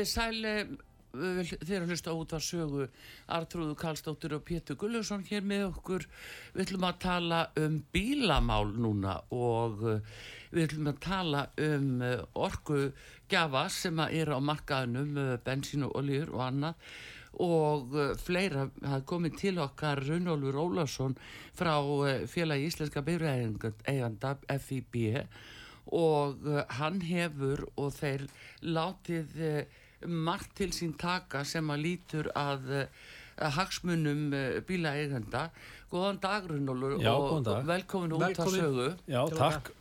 Þið sæli þegar hlusta út að sögu Artrúðu Karlsdóttir og Pétur Gullusson hér með okkur. Við ætlum að tala um bílamál núna og uh, við ætlum að tala um uh, orgu gjafa sem er á markaðunum bensín og oljur og annað. Og fleira hafði komið til okkar Runolfur Ólarsson frá félagi Íslenska byrjaeiganda FIB og hann hefur og þeir látið margt til sín taka sem að lítur að, að hagsmunum bílaeigenda. Góðan dag Runolfur og dag. velkomin út að sögu Já, takk.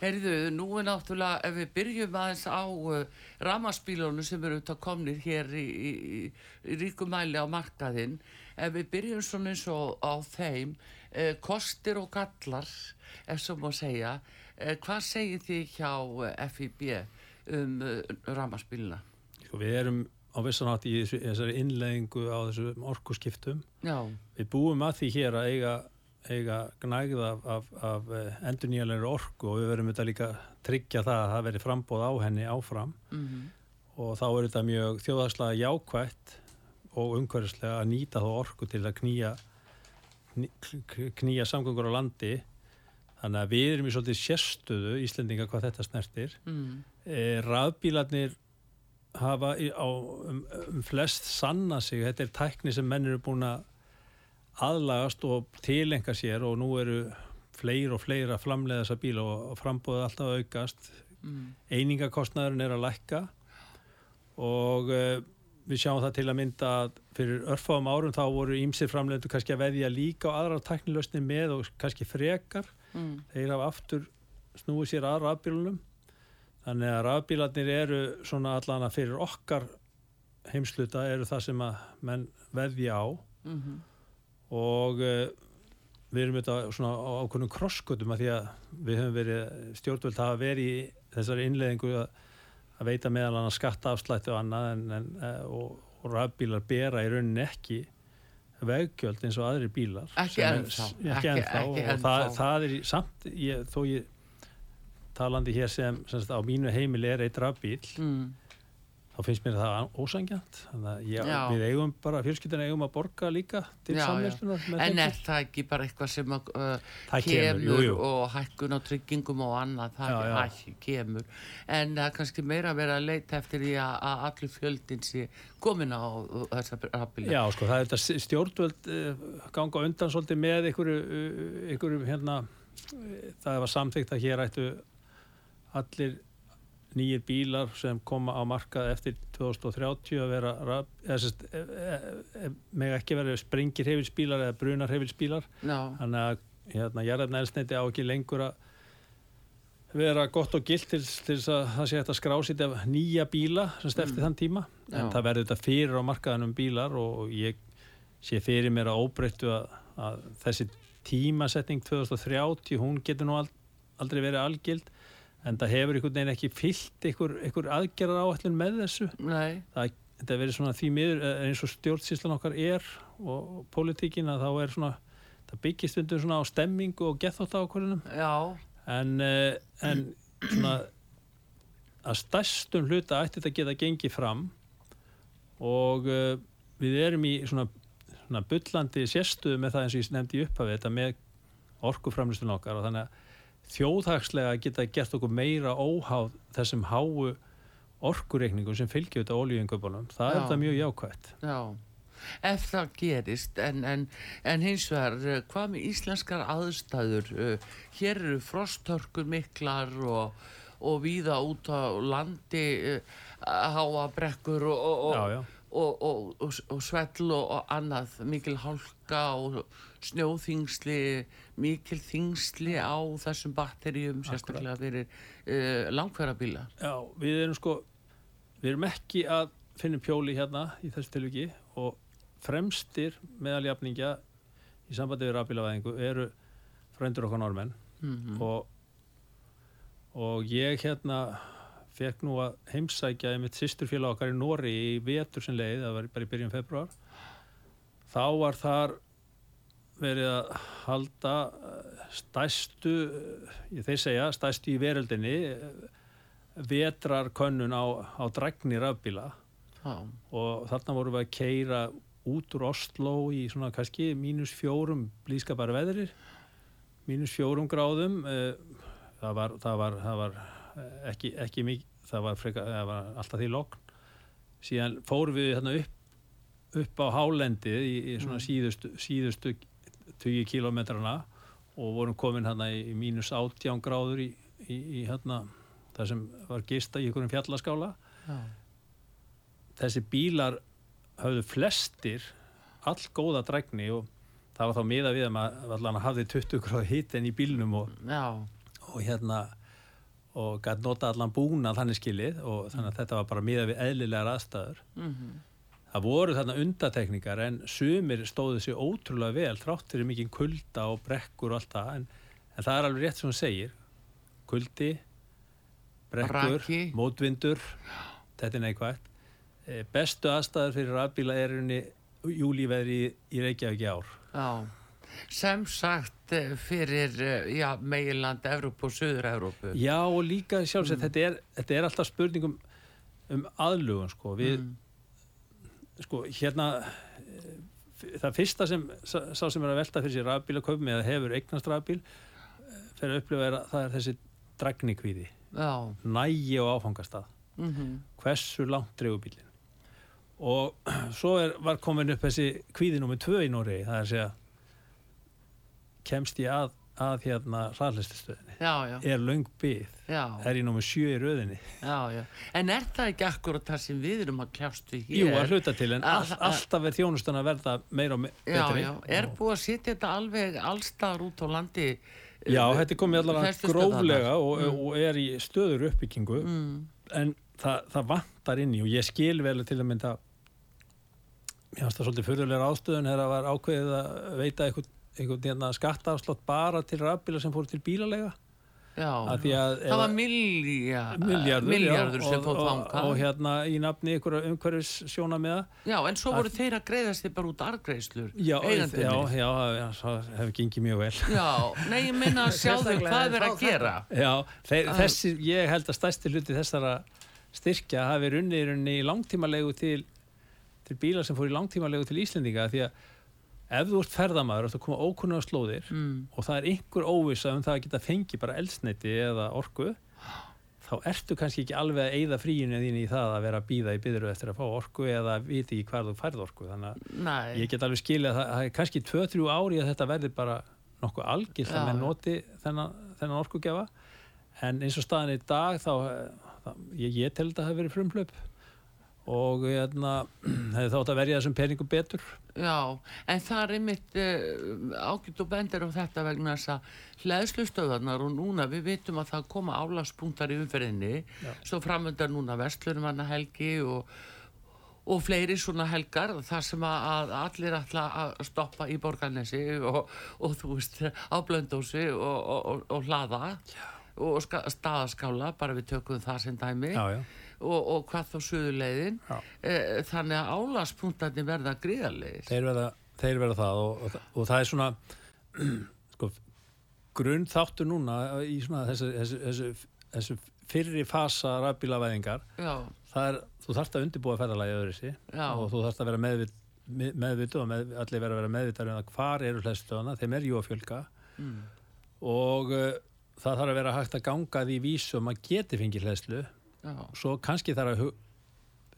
Herðu, nú er náttúrulega ef við byrjum aðeins á uh, ramaspílónu sem eru út að komnið hér í, í, í ríkumæli á markaðinn ef við byrjum svona eins og á þeim uh, kostir og gallar ef svo má segja uh, hvað segir þið hjá FIB um ramaspíluna? Sko, við erum á vissanátt í þessari innleggingu á þessu orkuskiptum Já. við búum að því hér að eiga eiga gnægð af, af, af endur nýjanleiri orku og við verðum þetta líka tryggja það að það veri frambóð á henni áfram Mm -hmm. og þá er þetta mjög þjóðarslega jákvætt og umhverfislega að nýta þá orku til að knýja knýja samgöngur á landi þannig að við erum í svolítið sérstöðu Íslendinga hvað þetta snertir mm. e, rafbílarnir hafa á, um, um flest sanna sig, þetta er tækni sem menn eru búin að aðlagast og tilenga sér og nú eru fleir og fleir að framlega þessa bíla og, frambóðið alltaf aukast Mm. einingakostnæðurinn er að lækka og uh, við sjáum það til að mynda að fyrir örfáum árum þá voru ímsir framlegendur kannski að veðja líka á aðra teknilösni með og kannski frekar Mm. þeir hafa aftur snúið sér að rafbílunum þannig að rafbílarnir eru svona allan að fyrir okkar heimsluta eru það sem að menn veðja á. Mm -hmm. og uh, við erum þetta svona á ákveðnum krosskutum að því að við höfum verið stjórnvöld hafa verið í þessari innleðingu að, að veita meðal annars skattaafslætti og annað en, en, uh, og, og rafbílar bera í rauninni ekki veggjöld eins og aðri bílar Ekki ennþá, og það, það er samt ég, þó ég talandi hér sem, sem á mínu heimili er eitt rafbíl Mm. þá finnst mér það ósangjant við eigum bara fjölskyldina eigum að borga líka til samvegslunar En er það ekki bara eitthvað sem að, uh, kemur, kemur, jú, jú. og hækkun á tryggingum og annað, það Já, já. hæ, kemur en það er kannski meira vera að leita eftir því að, allir fjöldin sé komin á uh, þessa rafbíla Já, sko, það er þetta stjórnvöld uh, ganga undan svolítið með einhverju, uh, hérna, uh, það var samþykkt að hér ættu allir nýjir bílar sem koma á markað eftir 2030 að vera raf- eða, sest, e, e, e, með ekki verið springir hefilsbílar eða brunar hefilsbílar Já, þannig að hérna, jarðarna elsneiti á ekki lengur að vera gott og gilt til, þess að það sé hægt að skrásita nýja bíla sem stefti Mm. þann tíma en Já. það verður þetta fyrir á markaðanum bílar og ég sé fyrir mér að óbreyttu að, að þessi tímasetning 2030 hún getur nú ald, aldrei verið algild en það hefur einhvern veginn ekki fyllt einhver, einhver aðgerðar áallin með þessu. Nei, það, þetta verður svona því miður eh, eins og stjórnsýslan okkar er og, pólitíkin að þá er svona það byggist undir svona á stemmingu og gethótt ákvörðunum en, uh, en svona að stærstum hluta ætti þetta geta gengið fram og uh, við erum í svona, svona bullandi sérstöðu með það eins og ég nefndi í upphafi þetta með orkuframlýstun okkar og þannig að þjóðhagslega geta gert okkur meira óháð þessum háu orkureikningu sem fylgir þetta olíuinköpunum, það Já. er það mjög jákvægt. Já, ef það gerist en, en, en hins vegar uh, hvað með íslenskar aðstæður uh, hér eru frosthörkur miklar og, og víða út á landi uh, háa brekkur og, og, Já, já. Og, og, og, og svell og, annað. Mikil hálka og snjóþingsli mikil þingsli á þessum batteríum sérstaklega fyrir uh, langferðabíla. Já, við erum sko, við erum ekki að finna pjóli hérna í þessu tilviki og fremstir meðaljafningja í sambandi við rafbílavæðingu eru frændur okkar normenn mm og, og ég hérna fekk nú að heimsækja mitt sýsturfélag okkar í Nóri í vetur sem leið, það var bara í byrjun februar þá var þar verið að halda eh, stæstu eh, þeir segja, stæstu í veröldinni eh, vetrarkönnun á, á drækni rafbíla. Já, og þarna vorum við að keira út úr Oslo í svona kannski mínus fjórum blískapar veðrir mínus fjórum gráðum það var, það var, það var ekki, ekki mikið það var, freka, það var alltaf því lokn síðan fórum við þarna upp upp á hálendið í, í svona síðustu, síðustu 20 kilometrana og vorum komin hérna í, í mínus 18 gráður í, í, í hérna það sem var gista í einhverjum fjallaskála já, þessi bílar höfðu flestir all góða drægni og það var þá miða við að maður allan hafði 20 gráð hitt en í bílnum og, já, og hérna og gæti nota allan búna þannig skilið og þannig að þetta var bara miða við eðlilegar aðstæður. Mhm, það voru þarna undatekningar en sumir stóðu sér ótrúlega vel þrátt fyrir mikið kulda og brekkur og allt það en, en það er alveg rétt sem hún segir. Kuldi brekkur, Raki. mótvindur þetta er neikvægt Eh, bestu aðstæður fyrir rafbíla er júlíveðri í, í Reykjavík í ár. Já. Sem sagt eh, fyrir, eh, já, meginland Evrópu og Suður-Evrópu. já og líka sjálfsagt þetta, er, þetta er alltaf spurningum um aðlugun sko. Við Mm. sko hérna eh, það fyrsta sem sá sem er að velta fyrir sér rafbílaköpum eða hefur eignast rafbíl fyrir að upplifa er að það er þessi dragnikvíði, nægi og áfangastað. Mhm, hversu langt dreifur bílinn og svo er, var komin upp þessi kvíði nummið tvö í Nóri það er að segja kemst ég að, að hérna hraðlistastöðinni, er löng byð já, er ég nummið sjö í röðinni. Já, já. En er það ekki akkurat það sem við erum að kljást við hér? Jú, að hluta til, en Að- all, að- alltaf er þjónustan að verða meira og me- Já, betri. já, er búið að setja þetta alveg allstaðar út á landi? Já, þetta er komið allavega gróflega og, Mm. og er í stöður uppbyggingu. Mm, en það, það vantar inn í og ég skil vel til að mynda mér finnst það svolítið fyrirlega ástöðun þegar það var ákveðið að veita einhvern, einhvern hérna, skattaafslott bara til rafbíla sem fóru til bílalega já, Af því að ef það var að- milljarður já, sem og, fótt og, og hérna í nafni einhverja umhverfis sjóna með Já, en svo voru þeir að greiðast þið bara út argreislur, já, já, já, já, það hefur gengið mjög vel. Já, nei, ég minna að sjá þau hvað er þeir verið að gera. Já, þeir, þessi, ég held að stærsti hluti þessara styrkja hafi runni í langtímalegu til, til bílar sem fór í langtímalegu til Íslendinga því að ef þú ert ferðamaður og þú koma ókunna á slóðir Mm, og það er einhver óvisa um það að geta fengi bara eldsneiti eða orku þá ertu kannski ekki alveg að eyða fríinu þín í það að vera að býða í byðru eftir að fá orku eða viti ekki hvað þú færð orku. Þannig að nei, ég get alveg skilið að það, það er kannski 2-3 ári að þetta verði bara nokkuð algilt Já, að menn noti þennan, þennan orkugjafa. En eins og staðan í dag þá, þá ég, ég tel þetta að það hafi verið frumhlaup og hérna, hefði þátt að verja þessum peningum betur. Já, en það er mitt uh, ágætt og bendir á þetta vegna þess að hlæðslustöðarnar og núna við vitum að það koma álagspunktar í umferðinni, svo framöndar núna vestlunum helgi og og fleiri svona helgar þar sem að, að allir ætla að stoppa í borgarnesi og, og þú veist á blöndósi og, og, hlaða og staðaskála bara við tökum það sem dæmi. Já, já. Og, og hvað þá suðuleiðin Já. e, þannig að álaspunktarnir verða gríðarlegir. Þeir, verða, þeir verða það og, og, og það er svona sko, grunn þáttu núna í svona þessu, þessu, þessu, þessu fyrri fasa rafbílavæðingar. Þú þarft að undirbúa ferðalagi Já. og þú þarft að vera meðvit, með- meðvituð og með, allir vera að vera meðvitað um það hvar eru hlæstöðana, þeim er jú að fjölga. Mm, og uh, það þarf að vera hægt að ganga því vísum að geti fengið hlæslu Já. svo kannski þarf að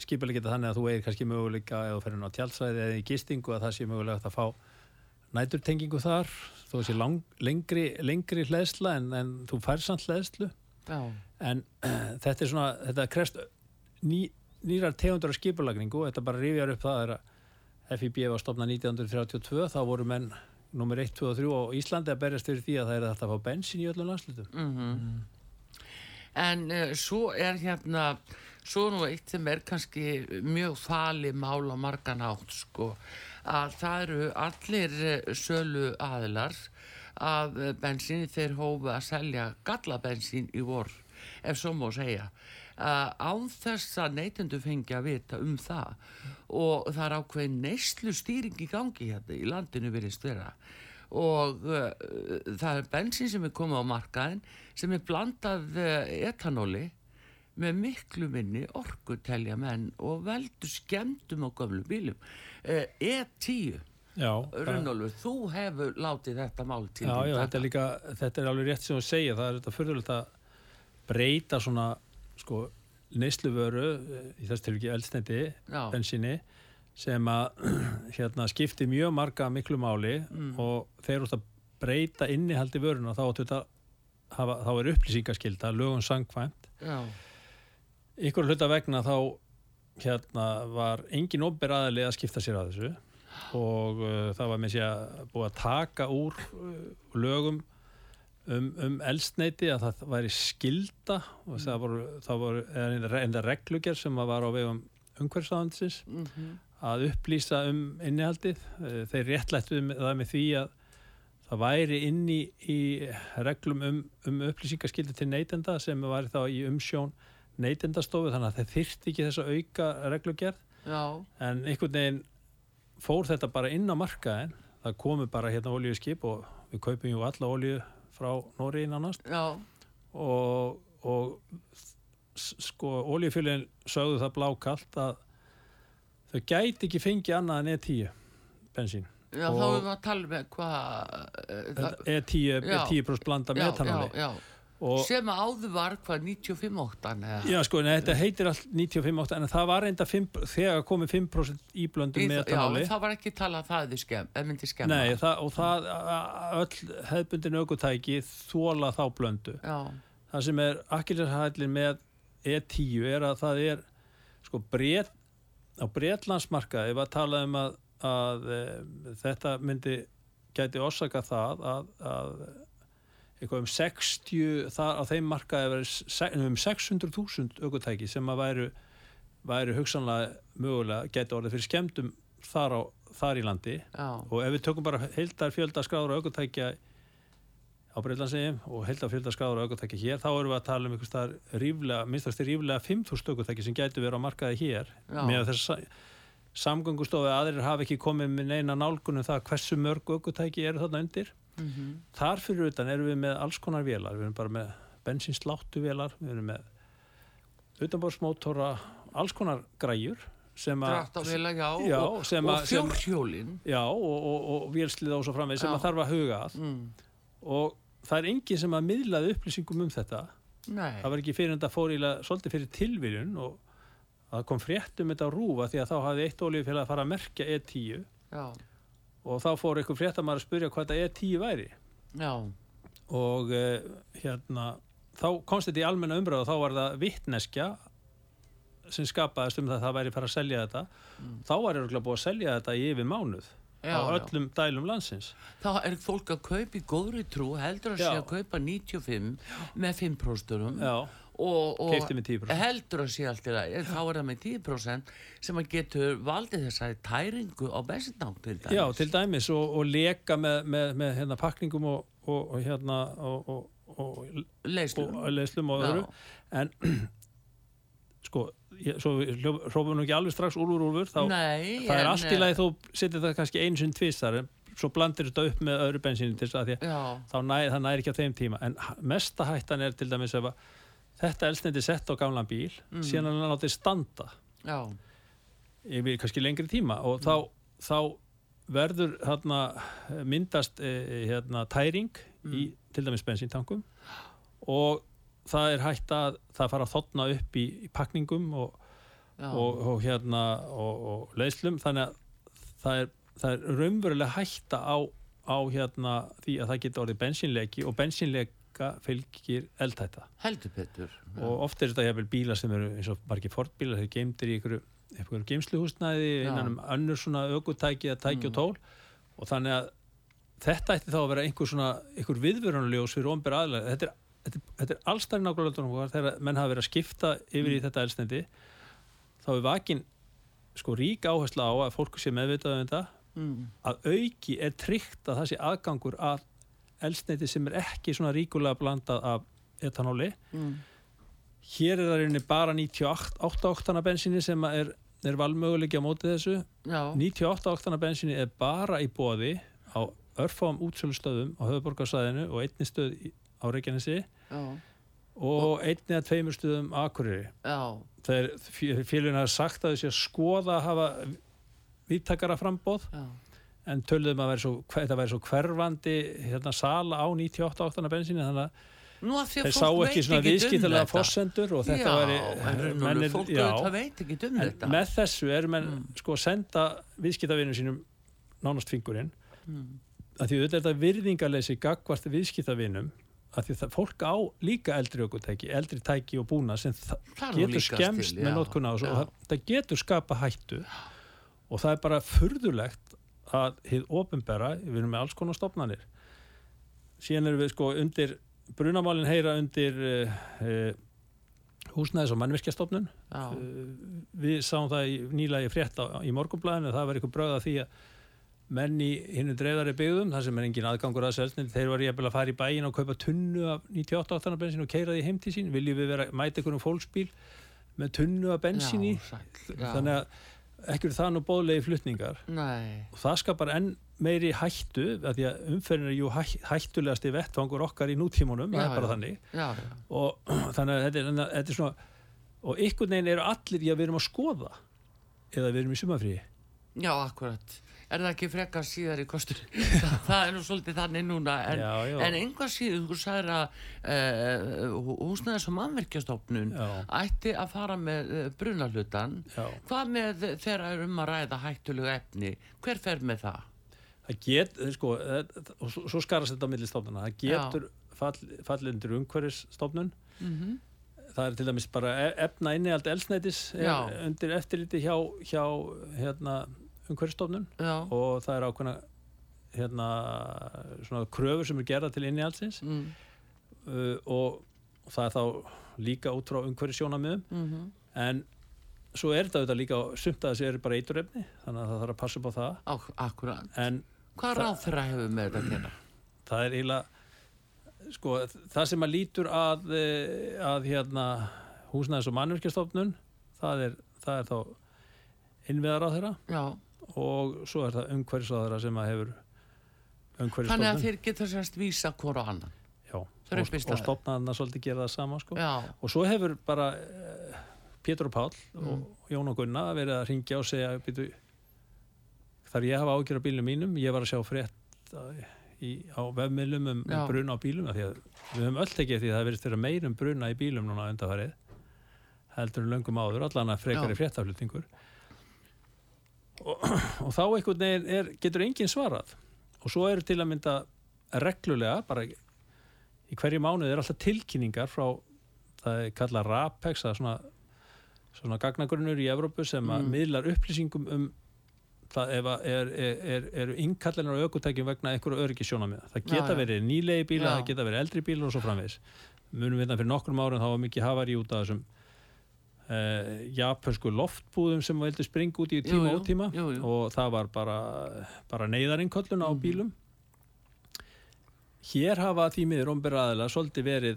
skipilega geta þannig að þú eigir kannski möguleika eða fyrir ná tjálsvæði eða í gistingu að það sé mögulega að fá næturtengingu þar. Þó sé lang, lengri, lengri hlæðsla en, en þú fær samt hlæðslu en þetta er svona þetta krest ný, nýrar tegundur af skipulagningu þetta bara rifjar upp það er að FIB var stopnað 1932 þá voru menn nummer 1, 2 og 3 og Íslandi að berjast fyrir því að það er þetta að fá bensin í öllum landslutum Mm En uh, svo er hérna, svo nú eitt sem er kannski mjög fali mál á margan átt sko, að það eru allir uh, sölu aðilar af uh, bensíni. Þeir hófu að selja gallabensín í vor, ef svo má segja. Uh, án þess að neytendu fengi að vita um það. Og það er ákveðin neyslu stýring í gangi hérna í landinu virðist vera og uh, það er bensin sem er komið á markaðin sem er blandað uh, etanóli með miklu minni orku telja menn og veldur skemmtum á gömlu bílum uh, E10 Já, það- Runnólfur, þú hefur látið þetta mál til já, já þetta, er líka, þetta er alveg rétt sem þú segja það er þetta fyrðulegt að breyta svona sko, neysluvöru eh, í þess til ekki eldsneiti Já. bensinni sem að hérna, skipti mjög marga miklu máli Mm. og þeir eru að breyta innihaldi vöruna þá, þetta hafa, þá er upplýsingaskylda lögum sangkvæmt ykkur hluta vegna þá hérna var engin óber aðli að skipta sér að þessu og uh, það var með sér að búið að taka úr uh, lögum um, um eldsneiti að það væri skilda og það voru, það voru enda reglugjör sem var á vegum umhverfsáðansins mm að upplýsa um innihaldið. Eh, þeir réttlættu það með því að það væri inn í, í reglum um, um upplýsingaskildi til neytenda sem var þá í umsjón neytendastofu þannig að þeir þyrfti ekki þess að auka reglugerð. Já, en einhvern veginn fór þetta bara inn á markaðin það komu bara hérna olíuskip og við kaupum jú alla olíu frá Nóri nánast. Já, og, og sko olíufélagin sögðu það blákalt að þau gæti ekki fengið annað en E10 bensín. Já, Og- þá erum við að tala með hvað uh, það- E10 er Já. 10% blanda já, metanóli já, já. og sem áður var hvað 95 óttan eða? Já sko, nei, þetta heitir allt 95 en það var reynda 5, þegar komið 5% íblöndum Já, metanóli en það var ekki talað að það myndi skemma. Nei, það, og það öll hefðbundin aukutæki þóla þá blöndu. Já, það sem er akkilsarhællin með E10 er að það er sko bret á bretlandsmarkaði var talað um að, að e, þetta myndi gæti orsaka það að, að eitthvað um 60 það, á þeim markaði verið um 600.000 aukutæki sem að væru, væru hugsanlega mögulega gæti orðið fyrir skemmtum þar, á, þar í landi. Já, og ef við tökum bara heildar fjölda skráður og aukutækja á Breitlandsegjum og heildar fjölda skráður og aukutækja hér þá erum við að tala um einhvers staðar ríflega, minnstast ríflega 5.000 aukutæki sem gætu verið á markaði hér. Já. með þess að samgöngustofi aðrir hafa ekki komið með neina nálgunum það hversu mörg aukutæki eru þarna undir. Mhm, þar fyrir utan erum við með alls konar vélar. Við erum bara með bensinsláttu vélar við erum með utanbórsmótora alls konar græjur sem að dráttavila, já, og, og að- fjórhjólin. Og, og, og vélslið og svo framvegð sem að þarf að huga að. Mm, og það er enginn sem að miðlaði upplýsingum um þetta. Nei, það var ekki fyrir en þetta fór íla svolítið fyrir tilviljun og það kom frétt um þetta á rúfa því að þá hafði eitt olíufélag að fara að merkja E10 já, og þá fór einhver fréttamar að spyrja hvað þetta E10 væri. Já, og uh, hérna þá komst þetta í almenna umræðu og þá var það vittneskja sem skapaðist um það að það væri fara að selja þetta. Þá var ég búið að selja þetta í yfir mánuð Mm. á Já, já. öllum dælum landsins þá er fólk að kaupa í góðri trú heldur að Já. sé að kaupa 95 með 5% Já, og, og Keypti með 10%. heldur að sé allt í lagi en þá er það með 10% sem að getur valdið þessari tæringu á bensintank til dæmis Já, til dæmis og, og leka með, með, með hérna, pakningum og, og, og hérna og, og, og, Leyslum. og Já. öðru en sko, svo við hrópum nú ekki alveg strax úlfur úlfur þá Nei, það er allt í lagi þú setur það kannski einu sinni tvistar en svo blandir þetta upp með öðru bensíni til þess að því þá næ, það næri ekki á þeim tíma. En mesta hættan er til dæmis að þetta eldsneiti sett á gamlan bíl Mm. síðan hann látið standa já, yfir kannski lengri tíma og þá, þá verður hérna, myndast eh, hérna, tæring í til dæmis bensíntankum og það er hægt að það fara að þotna upp í, í pakningum og, og, og hérna og, og leiðslum. Þannig að það er, það er raunverulega hætta á, á hérna því að það geta orðið bensínleiki og bensínleika fylgir eldhætta. Heldur betur já. og oft er þetta jafnvel bílar sem eru eins og margir fortbílar þeir geimdir í einhverju, einhverju geimsluhúsnæði Já. innan um önnur svona aukutæki eða tæki og tól. Og þannig að þetta ætti þá að vera einhver svona einhver viðvörunuljós fyrir ombir aðlega þetta er, þetta er, þetta er allstæri nákvæmlega þegar menn hafa verið að skipta yfir í þetta elsnendi þá er vakin sko rík áhersla á að fólk sé meðvitað um þetta mm. að auki er tryggt að það sé aðgangur að elsneiti sem er ekki svona ríkulega blandað af etanóli Mm. Hér er það rauninni bara 98 oktana bensinni sem er, er valmöguleiki á móti þessu. já, 98 oktana bensinni er bara í bóði á örfáum útsölustöðum á höfuborgarsæðinu og einni stöð á Reykjanesi og einni að tveimur Akureyri. já, Þegar félagin hafa sagt að þessi að skoða að hafa víttakara frambóð já. en töluðum að vera svo, þetta væri svo hverfandi hérna, sala á 98 oktana bensinni þannig að að að þeir sá ekki svona um viðskiptalega þetta. fórsendur og þetta væri raunverulega mennir- já. um en þetta með þessu er menn Mm. sko að senda viðskiptavinnum sínum nánast fingurinn mm. að því auðvitað virðingarleysi gagvart viðskiptavinnum að því það fólk á líka eldri ökutæki eldri tæki og búna sem getur skemst til, með notkun á þessu og það, það getur skapa hættu og það er bara furðulegt að hið ofinbera, við erum með alls konar stopnarnir síðan erum við sko undir brunamálin heyra undir uh, uh, húsnæðis og mannvirkjastofnun. Já, Uh, við sáum það í, nýlega í frétt á, í morgunblæðinu það var eitthvað bröð að því að menn í hinnu dreifðari byggðum þar sem er engin aðgangur að selsnið þeir var jafnvel að fara í bæin og kaupa tunnu af 98 áttana bensin og keira því heim til sín. Viljum við vera, mæta einhverjum fólksbíl með tunnu af bensin í þannig að ekki er það nú bóðlegi flutningar. Nei, og það skapar enn meiri hættu að því að umferðin er jú hæ, hættulegasti vettfangur okkar í nútímunum það Já, er bara já. þannig. Já, og þannig að þetta er, að þetta er svona og einhvern veginn eru allir í að við erum að skoða eða við erum í sumafríi já, akkurat Er það ekki frekar síðar í kostur? það er nú svolítið þannig núna en, en einhvað síður, þú sagðir að uh, húsnæðis og mannverkjastofnun ætti að fara með brunahlutan Já. Hvað með þegar er um að ræða hættulegu efni? Hver fer með það? það get, sko, það- og svo, svo skarast þetta á milli stofnuna, það getur fall, fallið undir umhverfisstofnun Mm það er til dæmis bara e- efna inni allt elsnætis Já. undir eftirliti hjá, hjá hérna, umhverfisstofnun Já, og það er ákveðna hérna, svona kröfur sem er gerða til inni allsins mm, uh, og, það er þá líka út frá umhverfisjónamiðum mm en svo er þetta auðvitað líka sumt að þessi eru bara eiturefni þannig að það þarf að passa upp á það. Ak akkurat. En Hvað ráð þeirra hefur með þetta að gera? það er eiginlega sko, það sem að lítur að, eh, að hérna húsnæðis og mannverkjastofnun það er, það er þá innviðar á þeirra Já, og svo er það umhverfisráðara sem að hefur þannig að þeir geta sérst vísa hvora annan Já, þeir og, í og staðinn. stofnaðarna svolítið gera það sama sko. Og svo hefur bara uh, Pétur og Páll Mm. og Jón og Gunna verið að ringja og segja býtu, þar ég hafa ágjör á bílum mínum ég var að sjá frétt uh, í, á vefmiðlum um, um bruna á bílum að við höfum öll tekið því að það verið þeirra meir um bruna í bílum núna undanfarið heldur löngum áður, allan að frekari Já. fréttaflutningur og, og þá einhvern veginn er, getur enginn svarað og svo eru til að mynda reglulega, bara í hverju mánuði er alltaf tilkynningar frá það er kallað RAPEX það er svona, svona gagnagrunnur í Evrópu sem að Mm. miðlar upplýsingum um það ef að er, er, er, eru inkallinar á aukutækjum vegna einhverju öryggisjónamiða. Það geta Já, verið nýlegi bíla, Já. það geta verið eldri bílar og svo framvegis. Munum við það fyrir nokkrum árum þá var mikið hafari út af þessum uh, japansku loftbúðum sem vildu springa út í Jú, tíma jú, og ótíma jú, jú. og það var bara, bara neyðarinköllun á Mhm. bílum. Hér hafa því miður ombera aðila svolítið verið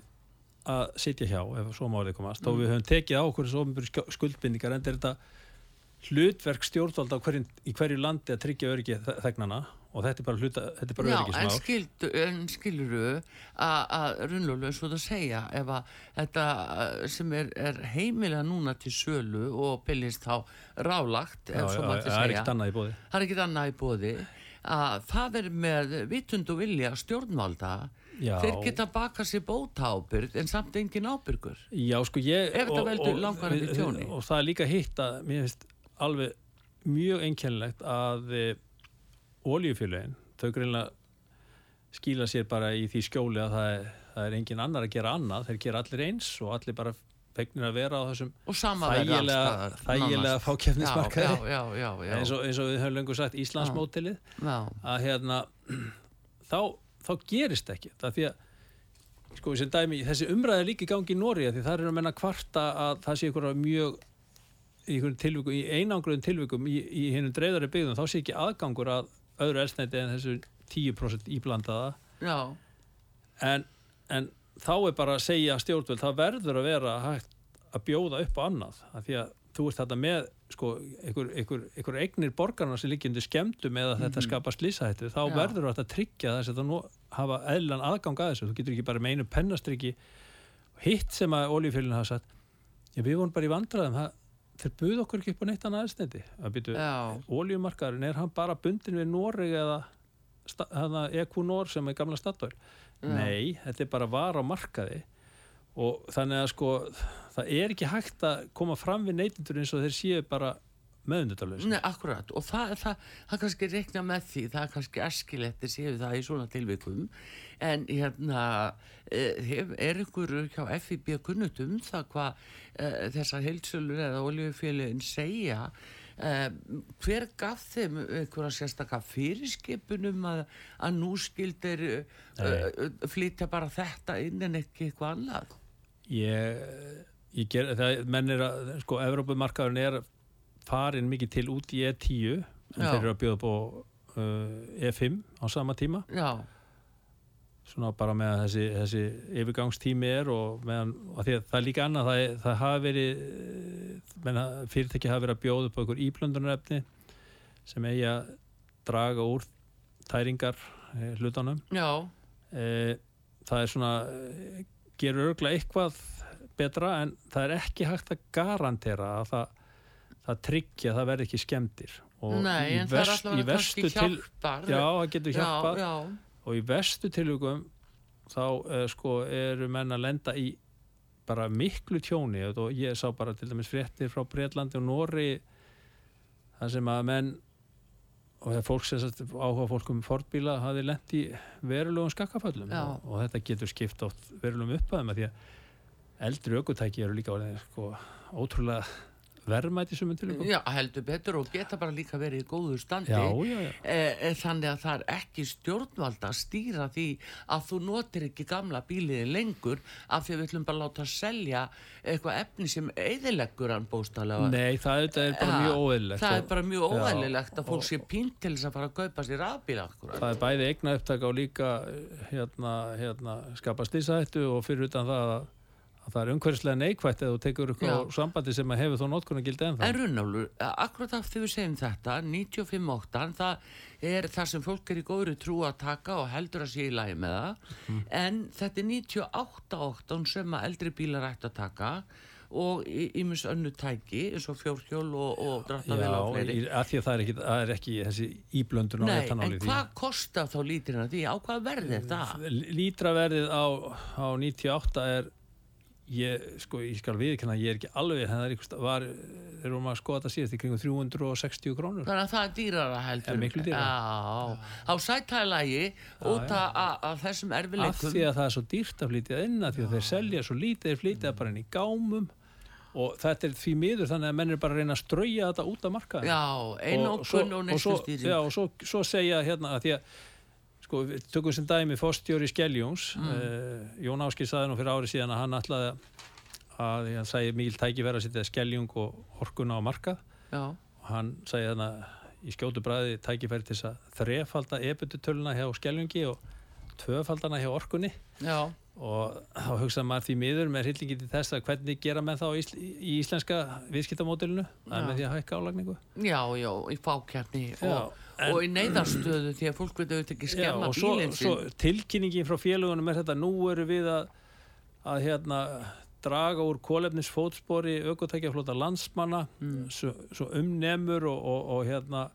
að sitja hjá ef svo málið komast Mm. og við höfum tekið á okkur þessu ombera skuldbindingar en þetta hlutverk stjórnvalda í hverju landi að tryggja öryggi þe- þegnana og þetta er bara, hluta, þetta er bara Já, en, öryggismál. skildu, en skiluru að runnlólu svo að segja ef að þetta uh, sem er, er heimilega núna til sölu og bylist þá rálagt ef svo já, mætti það er segja ekkert annað í bóði. það er ekkert annað í bóði að það er með vitund og vilja stjórnvalda Já. þeir geta baka sér bóta ábyrg en samt engin ábyrgur. Já, sko ég... Og- og- tjóni. Og það er líka hitt að mér finnst alveg mjög einkennilegt að oljufélögin, þau greinlega skýla sér bara í því skjóli að það er, það er engin annar að gera annað, þeir gera allir eins og allir bara fegnir að vera á þessum þægilega, þægilega já. eins eins og við höfum lengur sagt Íslandsmótilið að hérna þá, þá gerist ekki það því að sko dæmi, þessi umræði er líka gangi í Nóri því það er að menna kvarta að það sé ykkur mjög í í einangruðum tilvikum í, í hennum dreifðari byggðum, þá sé ekki aðgangur að öðru elsneiti en þessu 10% íblandaða já. en, en þá er bara að segja stjórnvöld, það verður að vera hægt að bjóða upp á annað af því að þú ert þetta með sko, einhver, einhver, einhver eignir borgarna sem líkjandi skemmtum eða þetta skapar slísahættu þá Já. verður þetta að tryggja þess að það nú hafa eðlan aðgang að þessu þú getur ekki bara með einu pennastriki hitt sem að oljufélun hafa sagt já, við vorum bara í vandræðum það, þeir buð okkur ekki upp á neitt annað aðsneiti að byrju, oljumarkaðurinn er hann bara bundin við Noreg eða Equinor sem er gamla staðdór nei, þetta er bara var á markaði og þannig að sko það er ekki hægt að koma fram við neytindur eins og þeir séu bara meðundutaljus Nei, akkurat, og það, það, það kannski reikna með því, það er kannski eskilegt að séu það í svona tilvikum. En hérna eh, hef- er ykkur hjá FIB kunnutum það hvað eh, þessar heilsölur eða oljufélagin segja? Eh, hver gaf þeim einhverja sérstaka fyrirskipunum að, að nú skildir uh, flytja bara þetta inn en ekki eitthvað annað? Ég, ég ger, það, menn er að sko, Evrópumarkaðurinn er farin mikið til út í E10 en þeir eru að bjóða på uh, E5 á sama tíma. Já, svona bara með að þessi, þessi yfirgangstími er og meðan, því að það er líka annað það, það hafa verið eh, menna, fyrirtæki hafa verið að bjóða upp á einhver íblöndunarefni sem eigi að draga úr tæringar eh, hlutunum. Já, eh, það er svona eh, gerur örglega eitthvað betra en það er ekki hægt að garantera að það, það tryggja að það verði ekki skemmtir og nei, en það er alltaf verstu kannski til- hjálpar. Já, það getur hjálpað. já, já, og í vestu tilvíkum þá uh, sko eru menn að lenda í bara miklu tjóni. Og ég sá bara til dæmis fréttir frá Breitlandi og Nóri þar sem að menn og það er fólk sem áhuga fólk um fordbíla hafi lent í verulegum skakkaföllum. Og, og þetta getur skipt átt verulegum upphæðum að því að eldri aukutæki eru líka sko, ótrúlega verðmæti sem til ykkur já, heldur betur og geta bara líka verið í góðu standi. Já, já, já. Eh, eh, þannig að það er ekki stjórnvalda að stýra því að þú notir ekki gamla bíliði lengur af því að við ætlum bara að láta selja eitthvað efni sem eðileggur hann bóstalega Nei, það auðvitað er bara mjög óeðlilegt það er bara mjög Já, óæðilegt að fólk sé pínt til þess að fara að kaupa sér akkurat það er bæði eigna upptaka og líka eh, hérna, hérna skapa stísahættu og fyrir utan það að, að það er umhverfislega neikvætt eða þú tekur Já. sambandi sem að hefur þó notkunna gildi ennþá. En Runnálur, akkurat af því við segjum þetta, 95.8, það er það sem fólk er í góðri trú að taka og heldur að sé í lagi með það, Mhm. en þetta er 98.8 sem að eldri bílar ætti að taka og ímis önnu tæki eins og fjórhjól og, og dráttavél og Já, fleiri. í, að því að það er ekki, það er ekki þessi íblöndun á Nei, etanóli en hvað kostar þá lítirinn af því? Á hvað verð er það? Lítraverðið á, á 98 er ég, sko, ég skal viðkynna ég er ekki alveg, það er þeir eru maður að skoða þetta síðast í kringum 360 krónur. Þannig að það er dýrara heldur. Er miklu dýrara. Já, á sættæðalagi út já. af af þessum Af erfileikum. því að það er svo dýrt að flytja inn að því að þeir selja svo lítið, þeir flytja bara inn í gámum og þetta er því miður þannig að menn er bara að reyna að strauja þetta út af markaðin. Já, einokun og og svo, neistustýring. já, og svo, svo segja hérna að því að sko, við tökum sem dæmi fórstjóri Skeljóns Mm. uh, Jón Áskil saði nú fyrir ári síðan að hann ætlaði að hann sæði mikil tæki verið að setja Skeljung og orkuna á markað. Já, og hann sæði þannig í skjótu bræði tækifæri til þess að þrefalda ebututöluna hjá Skeljungi og tvöfaldana hjá orkunni. Já, og þá hugsaði maður því miður með hillingi til þess að hvernig gera þá í, ísl, í íslenska viðskiptamódelinu? Það er með því að hækka álagningu? Já, já, í fákjarni og, en- og í neyðarstöðu því að fólk veit auðvitað ekki skemma og svo, bílinn svo tilkynningin frá félagunum er þetta nú eru við að, að hérna, draga úr kólefnisfótspori aukotækjaflóta landsmanna Mm. svo, svo umnemur og, og, og hérna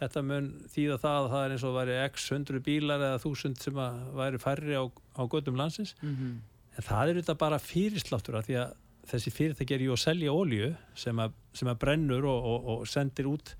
þetta mun þýða það að það er eins og væri x hundru bílar eða þúsund sem að væri færri á, á gödum landsins Mhm. en það er þetta bara fyrirsláttur því að þessi fyrirtæki er ju að selja olju sem að, sem að brennur og, og, og sendir út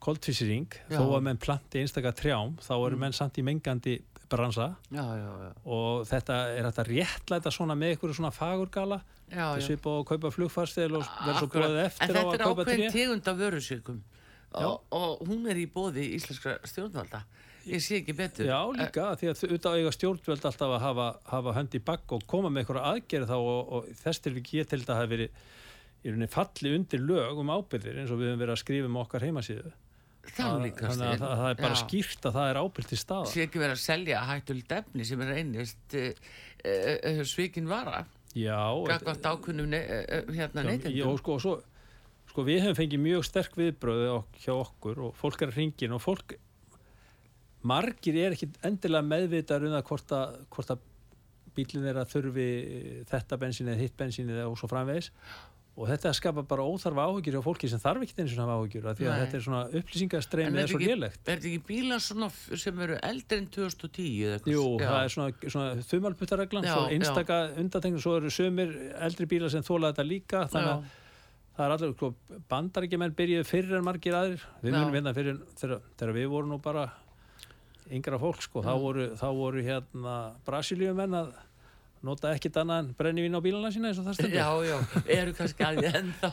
koltvísýring Já. þó að menn planti einstakar trjám þá eru Mm. menn samt í mengandi bransa Já, já, já. og þetta er þetta réttlæta svona með ykkur svona fagurgala já, já. svipa og kaupa flugfarstil og verður svo En eftir á þetta að er kaupa ákveðin tré tegund af vörusvikum Já. Og, og hún er í bóði íslenskra stjórnvalda. Ég sé ekki betur. Já, líka, því að auðvitað eiga stjórnvöld alltaf að hafa, hafa hönd í bakk og koma með einhverja aðgerð þá og, og þess til ekki ég til þetta hafi verið í rauninni falli undir lög um ábyrðir eins og við höfum verið að skrifa um okkar heimasíðu. Það er líka Þannig að það, það er bara Já. skýrt að það er ábyrð til staða. sé ekki verið að selja hættulegt efni sem er reynist uh, uh, uh, svikin vara Já, gagvart ákunnum ne hérna neytendum og sko, og svo, sko við hefum fengið mjög sterk viðbröði hjá okkur og fólk er að ringin og fólk margir er ekki endilega meðvitaður um það hvort að, hvort að bílinn er að þurfi þetta bensín eða hitt bensín eða og svo framvegis og þetta skapar bara óþarfa áhugjur hjá fólki sem þarf ekki eins og hafa áhugjur því að Nei. þetta er svona upplýsingastreimi En eða svo lélegt er þetta ekki bílar sem eru eldri en 2010 eða eitthvað? Jú, Já. það er svona, svona þumalputtareglan, svo einstaka undateknir, svo eru sömur eldri bílar sem þóla þetta líka, þannig að. Það er allir, sko, bandaríkjumenn byrjuðu fyrir en margir aðrir, við munum hérna fyrir þegar, við vorum nú bara yngra fólk, sko, þá voru, þá voru hérna Brasilíumenn að nota ekkit annað en brennivín á bílana sína eins og það stendur. Já, já, eru kannski að því ennþá.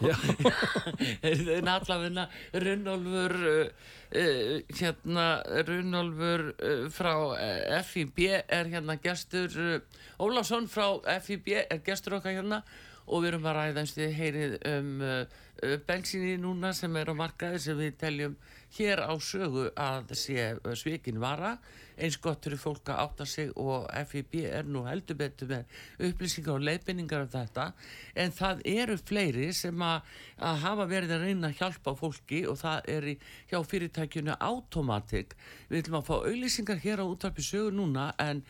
En allavegna Runnolfur uh, uh, hérna Runnolfur uh, frá uh, FIB er hérna gestur uh, Ólafsson frá FIB er gestur okkar hérna og við erum að ræða eins og þið heyrið um uh, uh, bensinni núna sem er á markaði sem við teljum hér á sögu að sé uh, svikin vara. Eins gott fyrir fólk að átta sig og FIB er nú heldur betur með upplýsingar og leiðbynningar af þetta. En það eru fleiri sem að, að hafa verið að reyna að hjálpa fólki og það er í, hjá fyrirtækjunu Automatic. Við ætlum að fá auðlýsingar hér á útvarpi sögu núna en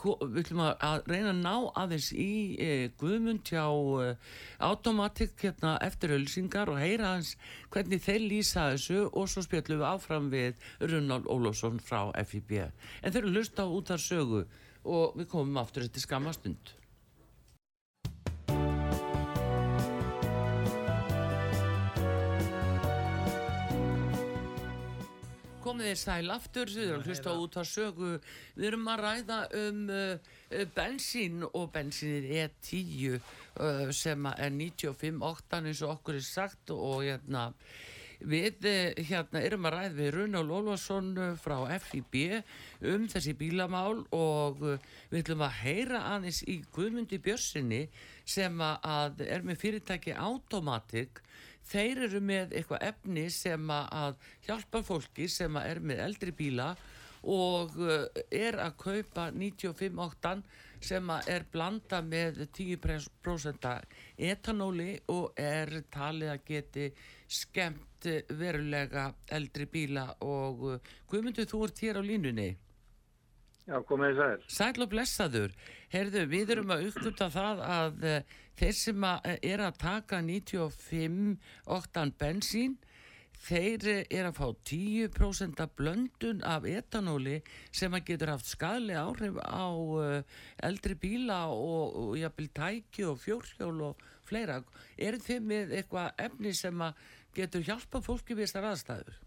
við ætlum að, reyna að ná aðeins í e, Guðmund hjá e, Automatic hérna eftir auðlýsingar og heyra aðeins hvernig þeir lýsa þessu og svo spjallum við áfram við Runnald Ólafsson frá FIB en þeir eru lust á út af sögu og við komum aftur eftir skamma komið þið sæl aftur, þið erum að hlusta út af sögu við erum að ræða um uh, uh, bensín og bensínið E10 uh, sem að er 95.8 eins og okkur er sagt og hérna Við eh, hérna erum að ræða við Runál Ólfarsson eh, frá FIB um þessi bílamál og eh, við ætlum að heyra aðeins í Guðmundi Björnsinni sem að- að er með fyrirtæki Automatic. Þeir eru með eitthvað efni sem að- hjálpa fólki sem er með eldri bíla og eh, er að kaupa 95.8 sem er blanda með 10% etanóli og er talið að geti skemmt verulega eldri bíla og uh, Guðmundur, þú ert hér á línunni Já, komið þið sæl. Sæl og blessaður Herðu, við erum að uppgöta það að uh, þeir sem að, uh, er að taka 95 oktan bensín þeir uh, er að fá 10% af blöndun af etanóli sem að getur haft skadlega áhrif á uh, eldri bíla og, og jafnvel tæki og fjórhjól og fleira. Er þið með eitthvað efni sem að getur hjálpa fólki við þessar aðstæður?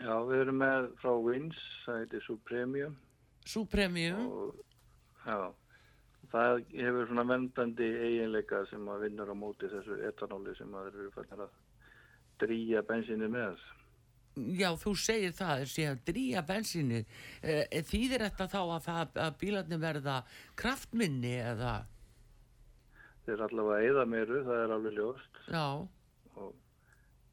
Já, við erum með frá Wins, það heitir Supremium Supremium? og já, það hefur svona vendandi eiginleika sem að vinnur á móti þessu etanóli sem að þeir eru fannir að drýja bensinni með. Já, þú segir það, er sé að drýja bensinni. Eh, þýðir þetta þá að, það, að bílarnir verða kraftminni eða? Þeir allavega eða meiru, það er alveg ljóst Já, og,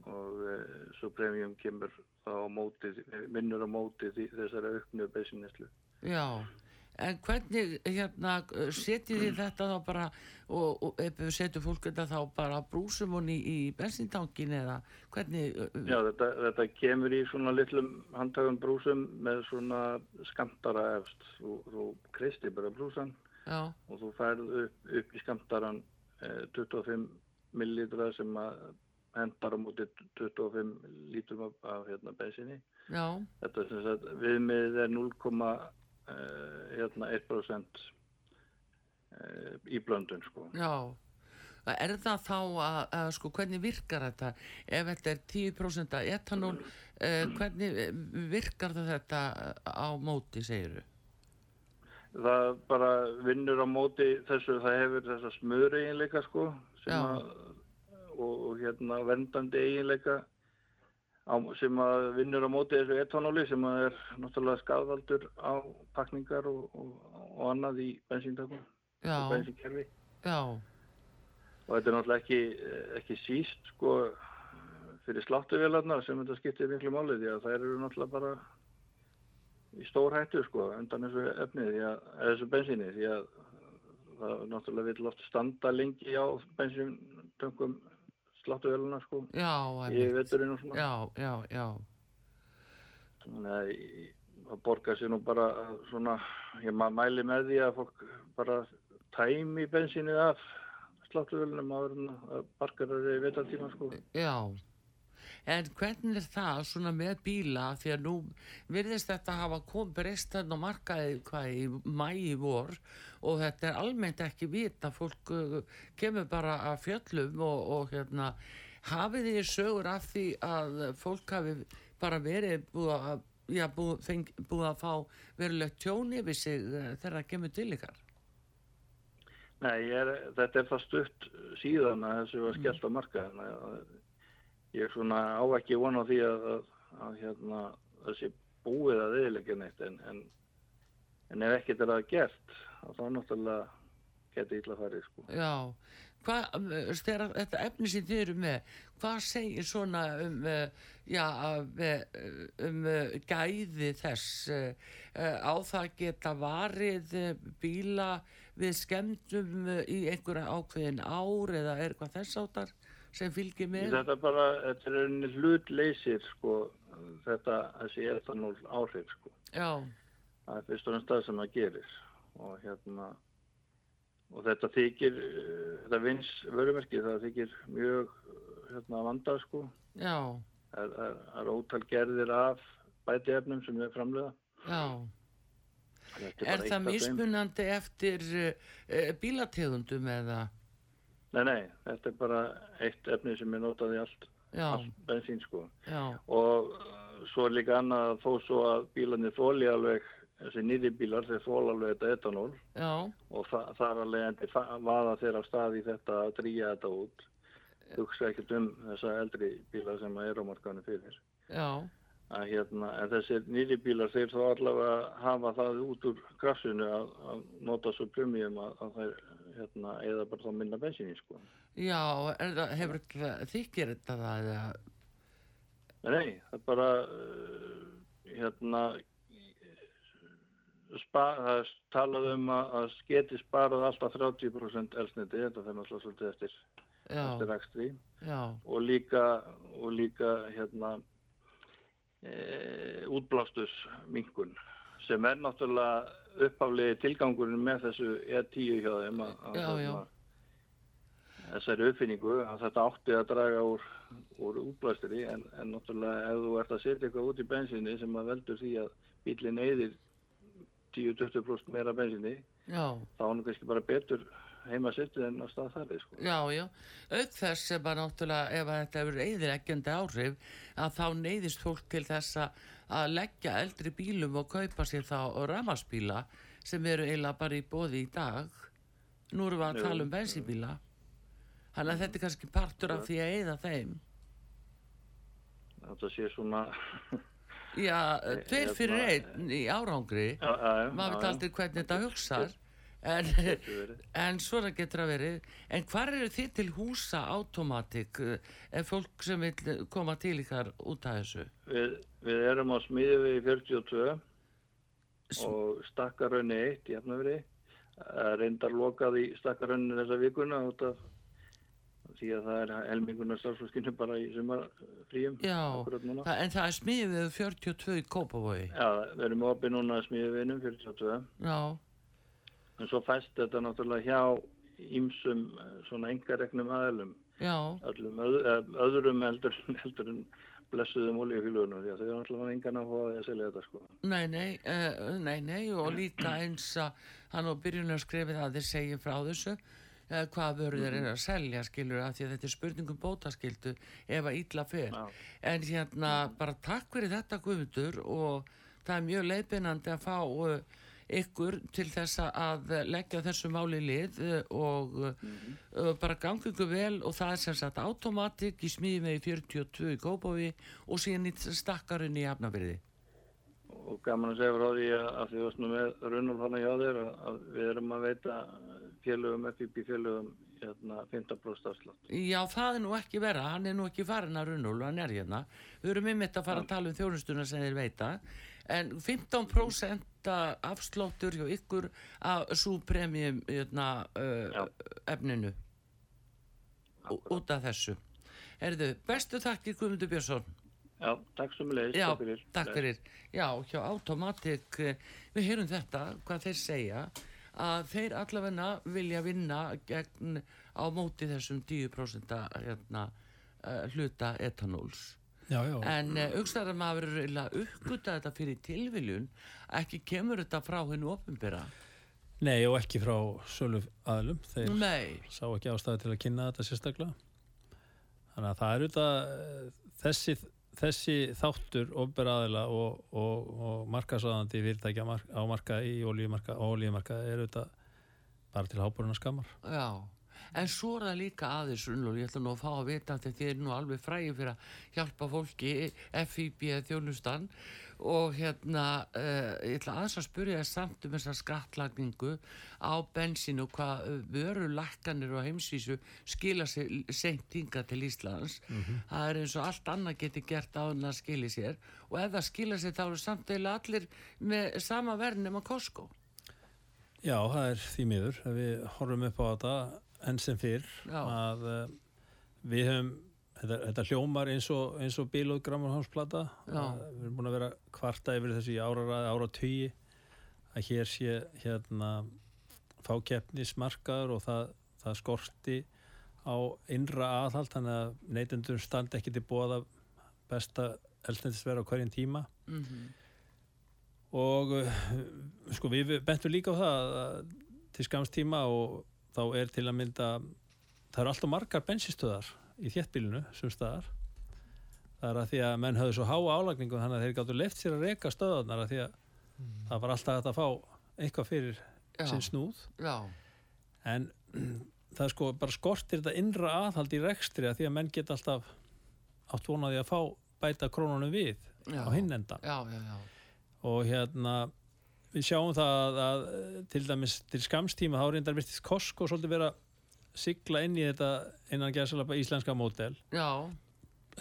og e, Supremium kemur á móti, vinnur á móti þessari auknu bensinneslu. já. En hvernig, hérna, setjið þið þetta þá bara, og, og við setjum fólk þetta þá bara brúsum honni í, í bensintankin eða hvernig? Já, þetta, þetta kemur í svona litlum handtökum brúsum með svona skamtara efst. Þú kristi bara brúsan Já, og þú færð upp, upp í skamtaran eh, 25 millilitra sem að hendar á móti 25 lítrum af, af hérna, bensinni. já, Þetta er sem sagt, viðmið er 0,1% eh, í blöndun sko. já. Er það þá að, að sko, hvernig virkar þetta? Ef þetta er 10% etanól, uh, hvernig eh, virkar þetta á móti, segiru? Það bara vinnur á móti þessu, það hefur þessa smöru eiginleika sko sem Já. að, og, og hérna vendandi eiginleika á, sem að vinnur á móti þessu etanóli sem að er náttúrulega skadvaldur á pakningar og, og, og annað í bensíntökum og bensínkerfi. já, og þetta er náttúrulega ekki, ekki síst sko fyrir sláttuvélarnar sem þetta skiptir miklu máli því að þær eru náttúrulega bara í stór hættu sko undan þessu efni því að eða þessu bensíni því að það náttúrulega vil oft standa lengi á bensíntöngum sláttuvélarnar sko. Já, í veturinn og svona. Já, já, já, þannig að það borgar sér nú bara svona ég mæli með því að fólk bara tæmi bensínið af sláttuvélarnum áður en að barkar eru í vetartíma sko. Já. En hvernig er það svona með bíla? Því að nú virðist þetta hafa kom breyst þarna á markaði hvað í mæi vor og þetta er almennt ekki vita fólk uh, kemur bara að fjöllum og, og hérna hafið þið sögur af því að fólk hafi bara verið búið að Já, búið, feng, búið að fá verulegt tjóni við sig uh, þegar það kemur til ykkar. Nei, er, þetta er það stutt síðan að þessu var skellt á marka þannig að ég svona á ekki vona á því að, að, að hérna, þessi búið að eðilegja neitt en, en, en ef ekkert er að gert þá náttúrulega geti illa farið sko. Já, hvað, um, þegar þetta efni sem þið eru með, hvað segir svona um, uh, já, uh, um uh, gæði þess á það geta varið bíla við skemmtum í einhverja ákveðin ár eða er eitthvað þess áttar sem fylgir með? Þetta er bara, þetta er einnig hlutleysir sko, þetta, þessi etanól áhrif sko. Já, Það er fyrst og ennst það sem það gerir og hérna og þetta þykir, eh, þetta vins vörumerki, það þykir mjög eh, hérna vandað sko. já, Það það- það er ótal gerðir af bætiefnum sem við framlega. já. Er það af þeim. mismunandi eftir uh, bílategundum eða? Nei, nei, þetta er bara eitt efni sem er notað í allt, allt bensín sko. já, Og svo er líka annað að þó svo að bílarnir þóli alveg, þessi nýri bílar, þeir þóla alveg þetta etanól. Já, og þa þar að leiðandi vaða þeir af stað í þetta að drýja þetta út. Hugsa ekkert um þessa eldri bílar sem er á markaðinu fyrir. Að hérna, en þessir nýri bílar þeir þá allavega hafa það út úr krafsinu að, að nota svo premium að, að þeir hérna, eða bara þá minna bensinni sko. já, það, hefur þykir þetta það nei, það er bara uh, hérna spa, talað um að, að geti sparað alltaf 30% elsniti, þetta fyrir náttúrulega svolítið eftir, eftir já, og líka, og líka hérna e, útblástus minkun sem er náttúrulega uppaflegi tilgangurinn með þessu E10 hjá þeim að, já. þessari uppfinningu að þetta átti að draga úr, úr útblæstri en, en náttúrulega ef þú ert að setja eitthvað út í bensinni sem að veldur því að bílinn eyðir 10-20% meira bensinni þá er hann kannski bara betur heima sittið en á stað þarri sko. já, já. Auk þess sem að náttúrulega ef þetta hefur eðileggjandi áhrif að þá neyðist fólk til þess að- leggja eldri bílum og kaupa sér þá ramarsbíla sem eru eiginlega bara í bóði í dag. Nú erum við að Jú. tala um bensínbíla. Þannig að þetta er kannski partur af því að eyða þeim. þetta sé svona Já, Eh, tveir fyrir hérna, einn í árangri. Maður veit aldrei hvernig þetta hugsar. En, en svona getur að verið. En hvar eru þið til húsa automatik ef fólk sem vil koma til ykkar út af þessu? Við, við erum á smiðjuvegi 42 S- og stakkarönni 1 í Hafnafri. Reyndar lokað í stakkarönni þessa vikuna út af því að það er helmingunar starfsfólkinu bara í sumarfríum. Já, það, en það er smiðið við 42 í Kópavogi. Já, við erum opið núna að smiðjuveginum 42. Já, En svo fæst þetta náttúrulega hjá ímsum svona engaregnum aðlum öð, eh, öðrum heldur en blessuðum olíufílugunum því að þau eru alltaf engan að fá að selja þetta sko. nei, nei, uh, nei, nei og líka eins að hann á byrjunum skrifið að þeir segja frá þessu uh, hvað vörður þeir eru að selja skilur af því að þetta er spurningum bótaskildu ef að illa fer. Já. en hérna bara takk fyrir þetta guðmundur og það er mjög leiðbeinandi að fá uh, ykkur til þess að leggja þessu máli í lið uh, og uh, bara gangi ykkur vel og það er sem sagt automatik í smíði með 42 í Kópaví og síðan í stakkarinn í Hafnabyrði og gaman að segja frá því að, að því varst nú með Runnulf hana hjá þér að, að við erum að veita félögum, FIB félögum hérna 15% afslátt. Já, það er nú ekki vera, hann er nú ekki farin að runnul, hann er hérna. Við erum ymmit að fara að tala um þjónustuna sem þeir veita, en 15% afsláttur hjá ykkur af svo premium hérna, uh, efninu Ú- út af þessu. Erðu, bestu þakkir Guðmundur Björnsson. Já, takk sem leiðis. Já, takk fyrir. Já, hjá Automatic, eh, við heyrum þetta, hvað þeir segja, að þeir allavegna vilja vinna gegn á móti þessum 10% hérna, uh, hluta etanóls. Já, já. En uh, aukstar að maður eiginlega uppgöta þetta fyrir tilviljun, ekki kemur þetta frá hennu opinbera. Nei, og ekki frá sölu aðlum. Þeir Nei, sá ekki ástæði til að kynna þetta sérstaklega. Þannig að það er auðvitað eh, þessi, þessi þáttur ofber aðila og, og, og markasáðandi fyrirtækja mark, á marka í olíumarka, á olíumarka er auðvitað bara til háboruna skammar. já. En svo er það líka aðeins unnur, ég ætla nú að fá að vita að þetta er nú alveg fræði fyrir að hjálpa fólki, FIB þjónustan og hérna, uh, ég ætla aðeins að spyrja samt um þessa skattlagningu á bensín og hvað uh, vörulækkanir og heimsvísu skila sér seint hinga til Íslands. Það er eins og allt annað geti gert á hann að skili sér og ef það skila sér þá eru samt eiginlega allir með sama verð nema Costco. Já, það er því miður. að Við horfum upp á þetta enn sem fyrr Já. að uh, við höfum þetta, þetta hljómar eins og, og bíl og grammarhámsplata Já. við erum búin að vera kvarta yfir þessu áraræði, ára tugi að hér sé hérna fákeppnismarkaður og það, það skorti á innra aðhald þannig að neytendur standi ekki til bóða besta elstendisverð á hverjum tíma. Mm og uh, sko við bentum líka á það að, til skams tíma og þá er til að mynda það eru alltaf margar bensinstöðar í þéttbílinu sem staðar það er að því að menn höfðu svo háa álagningu þannig að þeir gáttu leift sér að reka stöðarnar að því að það var alltaf að fá eitthvað fyrir Já. sinn snúð Já, en það er sko bara skortir þetta innra aðhald í rekstri að því að menn geta alltaf átt vonaði að fá bæta krónunum við Já. á hinn enda já, já, já. og hérna við sjáum það að, að til dæmis til skamstíma þá reyndar virtist Costco svolítið vera sigla inn í þetta innan gæðsalapa íslenska mótel Já,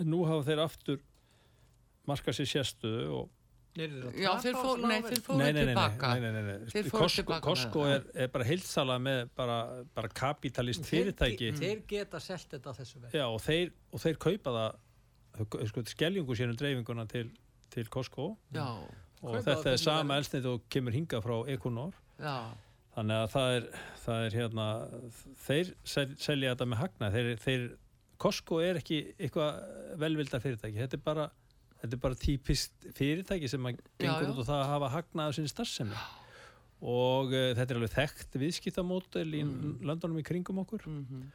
nú hafa þeir aftur markað sér sérstöðu og já, þeir fóru, nei, þeir fóru nei, nei, nei, tilbaka. nei, nei, nei, Costco, er, er bara heilsala með bara, bara kapitalist fyrirtæki. Þeir, þeir geta selt þetta á þessu verð. Já, og, þeir, og þeir kaupa það sko, skelljungu sér um dreifinguna til, til Costco. Já, og Kaupa þetta er sama elsnið og kemur hinga frá Equinor. Já, Þannig að það er, það er hérna, þeir sel, selja þetta með hagna. Þeir, þeir, Costco er ekki eitthvað velvilda fyrirtæki. Þetta er bara, þetta er bara típist fyrirtæki sem að gengur já. út og það að hafa hagnaðu sinni starfsemi. Og uh, þetta er alveg þekkt viðskiptamódel í Mm. löndunum í kringum okkur. mhm,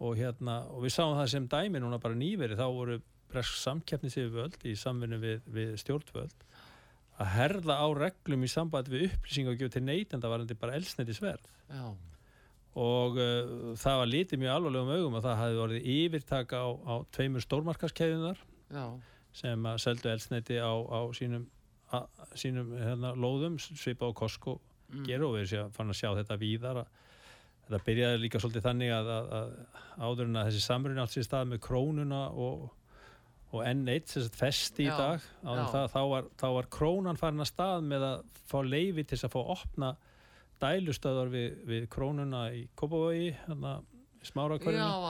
Og, hérna, og við sáum það sem dæmi núna bara nýveri. Þá voru bresk samkeppnisiföld í samvinnu við, við stjórnvöld að herða á reglum í samband við upplýsingagjöf til neytenda varandi bara elsneitisverð já, og uh, það var litið mjög alvarlegum augum að það hafi orðið yfirtaka á, á tveimur stórmarkaskeiðunar sem að seldu elsneiti á, á sínum, a, sínum hérna, lóðum svipa á Costco Mm. gera og við fann að sjá þetta víðar að, þetta byrjaði líka svolítið þannig að, að, að áður en að þessi samruna átt sér stað með krónuna og, og N1 sem sagt festi í Já, dag en já. það, þá, var, þá var krónan farin að stað með að fá leifi til þess að fá opna dælustöðar við, við krónuna í Kópavogi hérna, í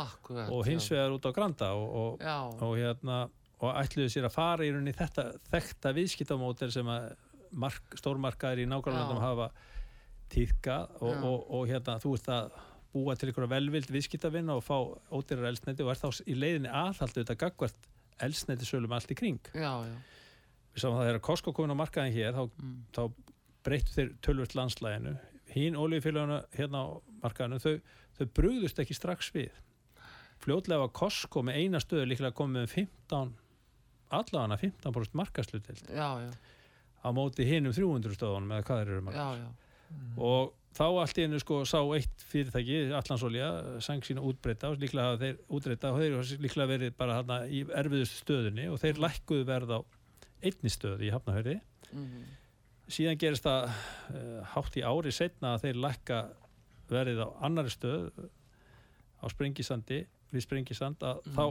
akkurat. og hins vegar út á Granda og, og, og hérna og ætluðu sér að fara í rauninni þetta þekta viðskiptamótel sem að mark, stórmarkaðir í nákvæmlega hafa tíðka og, Já. og, og, hérna þú ert að búa til einhverja velvild viðskiptavinna og fá ódýrar elsneti og er þá í leiðinni aðhaldu þetta gagvart elsneti sölum allt í kring. Já, já, við sáum það þegar Costco komin á markaðin hér þá, mm. þá breyttu þeir tölvöld landslæginu hín olíufélaguna hérna á markaðinu þau, þau brugðust ekki strax við. Fljótlega var Costco með eina stöðu líklega komið með 15 allavega 15% markaslutild já, já, á móti hinum 300 stöðunum eða hvað þeir eru já, og þá allt í einu sko sá eitt fyrirtæki, Allansolja, sang sína útbreyta og líklega hafa þeir útbreyta og þeir líklega verið bara hana í erfiðustu stöðunni og þeir lækkuðu verð á einni stöðu í Hafnahöri mm. síðan gerist það uh, hátt í ári setna að þeir lækka verið á annari stöð á Sprengisandi við Sprengisand að Mm. þá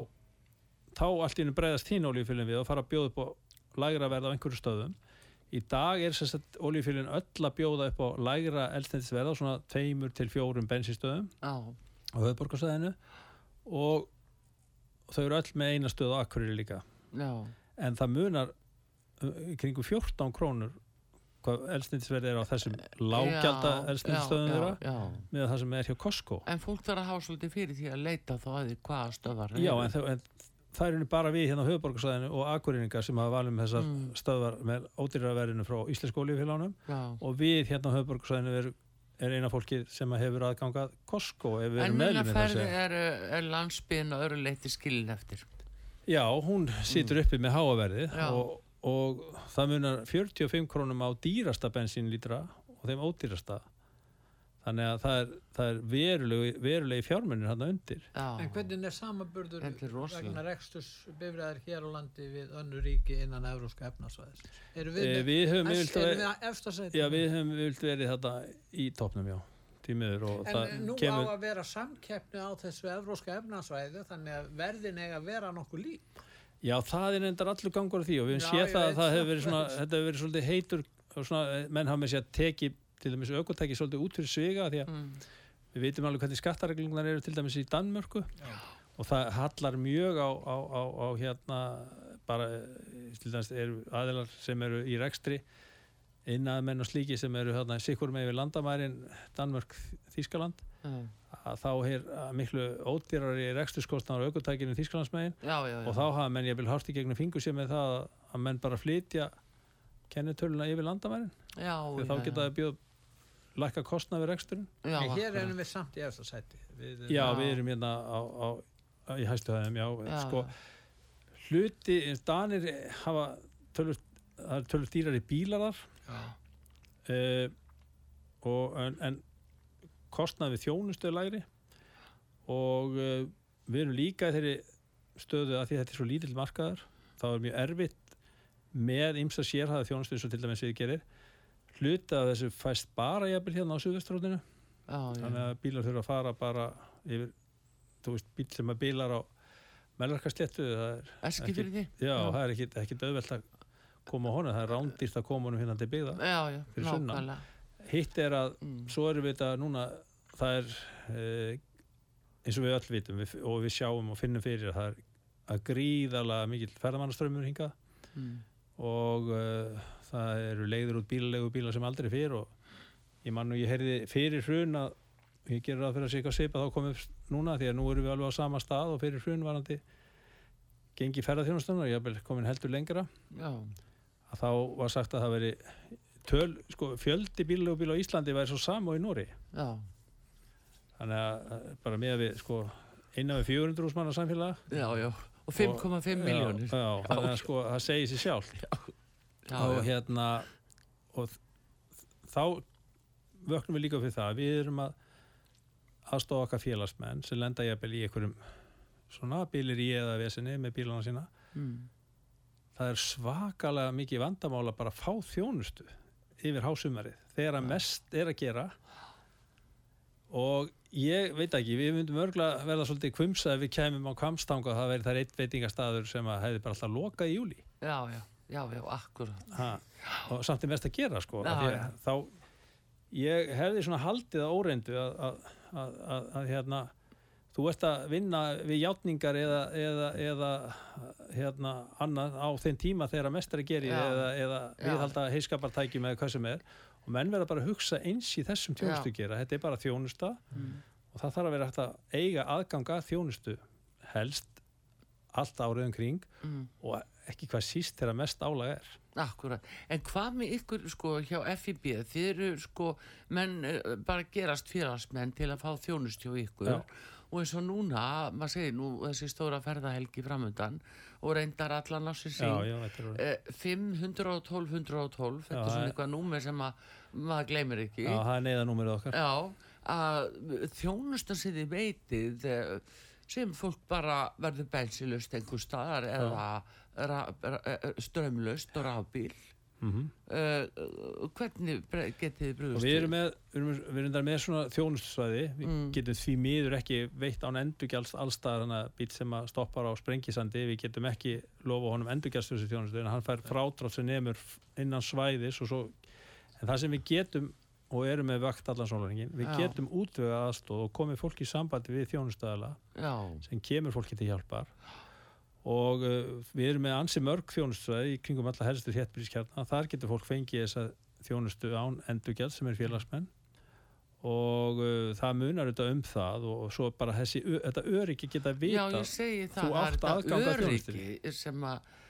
þá allt í einu breyðast þín olíufylgin við og fara að bjóða upp á lægra verð á einhverju stöðum í dag er að olíufylgin öll að bjóða upp á lægra elstendisverð á svona tveimur til fjórum bensinstöðum á höfðborgarsæðinu og þau eru öll með eina stöð á Akureyri líka. Já, en það munar uh, kringum 14 krónur hvað elstendisverð er á þessum lággjálta Já, elstendisstöðum já, þeirra með það sem er hjá Costco. En fólk þarf að hafa svolítið fyrir því að leita þá að því hvaða stöðar Já, en, en er bara við hérna á höfuborgarsæðinu og akureyringar sem hafa valið með þessar Mm. stöðvar með ódýraverðinu frá Íslensku olíufélánum Já, og við hérna á höfuborgarsæðinu er, er eina fólkið sem hefur aðgangað Costco ef við erum meðlum með ferði þessi er, er landsbyðin að öru leiti skilin eftir Já, hún situr uppi með háaverðið Mm. Já. og, og það munar 45 krónum á dýrasta bensínlítra og þeim ódýrasta þannig að það er, það er verulegi, verulegi fjármunir hann undir Já, En hvernig er rosalegt. vegna rekstus bifræðir hér á landi við önnu ríki innan Evróska efnasvæðis? Eru við, Eh, með- við höfum erum við að sæti? Já, við höfum vilt verið þetta í topnum, já, tímiður og En það nú kemur, á að vera samkeppni á þessu Evróska efnasvæði þannig að verðin eiga að vera nokkuð lík. já, það er endar allur gangur því og við höfum séð það að það hefur verið svona, þetta hefur verið svolítið heitur og svona, menn hafa með sér að teki til dæmis aukotæki svolítið út fyrir sviga því að mm, við veitum alveg hvernig skattareglunar eru til dæmis í Danmörku. Og það hallar mjög á, á, á, á hérna bara, til dæmis eru aðilar sem eru í rekstri innaðmenn og slíki sem eru hérna sikkur með yfir landamærin Danmörk, Þískaland já, að þá er miklu aukotækinu Þískalandsmegin já, já, já. og þá hafa menn ég vil horti gegnum fingur sér með það að menn bara flytja kennitöluna yfir landamærin já, já, þá geta það bjóð lækka kostnað við reksturinn. Já, en hér erum við samt í efsta sæti. Við, já, Já. við erum hérna á, á, á, í hæstu hæðum já, Já, sko, hluti Danir hafa er tölvöld dýrar í bílar þar. Já. uh, og, en, en kostnað við þjónustu er lægri. Og uh, við erum líka í þeirri stöðu að því að þetta er svo lítill markaður þá er mjög erfitt með ymsa sérhæða þjónustu eins og til dæmis við gerir hluta af þessu fæst bara jafnvel hérna á Suðvestróninu já, já, þannig að bílar þurfa að fara bara yfir, þú veist, bíl sem að bílar á mellarkasléttu það er Eski fyrir því? Já, það er ekkit, auðvelt að koma á honum, það er rándýrt að koma honum hérna til byggða já, já, Fyrir nákvæmlega. Hitt er að mm. svo erum við þetta núna það er eh, eins og við öll vitum við, og við sjáum og finnum fyrir að það er að gríðarlega mikill ferðamannaströmmur hingað. Mm. og uh, það eru leiður út bílalegu bílar sem aldrei fyrir og ég mann og ég heyrði fyrir hrun að ég gerir það fyrir að sé eitthvað svipa þá komum við núna því að nú erum við alveg á sama stað og fyrir hrun varandi gengi ferðarþjónustunar, ég hef komin heldur lengra. Já, að þá var sagt að það veri töl, sko, fjöldi bílalegu bíla á Íslandi væri svo sama og í Nóri já, þannig að að bara með að við sko innan við 400 úr manna samfélag. Og 5,5 miljónir þannig að sko það segir sér sjálf já, og já, hérna og þá vöknum við líka fyrir það að við erum að aðstofa okkar félagsmenn sem lenda jafnvel í einhverjum svona bílir í eða vesinni með bílana sína. Mm. það er svakalega mikið vandamál að bara fá þjónustu yfir hásumarið þegar að mest er að gera. Og ég veit ekki, við myndum örgulega verða svolítið kvumsa ef við kemum á kvamstanga og það verður þær eitt veitingastaður sem að hefði bara alltaf lokað í júli já, já, já, já, akkurat ha, og samt er mest að gera sko Já, af því já. að þá ég hefði svona haldið að óreindu að, að, að, að, að hérna þú ert að vinna við játningar eða, eða, eða hérna annað á þeim tíma þegar að gera í Já. eða, eða viðhalda heiskapartækjum eða hvað sem er og menn verða bara að hugsa eins í þessum þjónustu gera þetta er bara þjónusta mm. og það þarf að vera hægt að eiga aðganga þjónustu helst allt árið umkring mm. og ekki hvað síst þegar mest álag er. Akkurat, en hvað með ykkur sko hjá FIB, þið eru sko menn eh, bara gerast félagsmenn til að fá þjónust hjá ykkur. Já. og eins og núna, maður segir nú þessi stóra ferðahelgi framöndan og reyndar allan á sér já, sín já, þetta er 512, 112 þetta Já, svona eitthvað númer sem að maður gleymir ekki. Já, það er neyðanúmerið okkar. Já, að þjónustan sem þið veitið eh, sem fólk bara verður bensilust einhver staðar eða ra- strömmlust og rafbíl. Mm uh, hvernig getið þið og brugðust við? erum með, við erum, við erum með svona þjónustsvæði, við Mm. getum því miður ekki veitt án endurgjálst allstaðar hann að bíl sem að stoppar á sprengisandi. Við getum ekki lofa honum endurgjálst þessu þjónustu en hann fær frátrátt sem nemur innan svæðis og svo en það sem við getum og erum með vakt allan sólaringin, við Já. getum útvega aðstóð og komið fólki í sambandi við þjónustæðala sem kemur fólki til hjálpar og uh, við erum með ansi mörg þjónustræði í kringum alla helstu héttbrískjarna þar getur fólk fengið þessa þjónustu án endurgjald sem er félagsmenn. Og uh, það munar auðvitað um það og svo bara þessi, þetta öryggi geta já vita ég segi það. Það er þetta öryggi sem að, og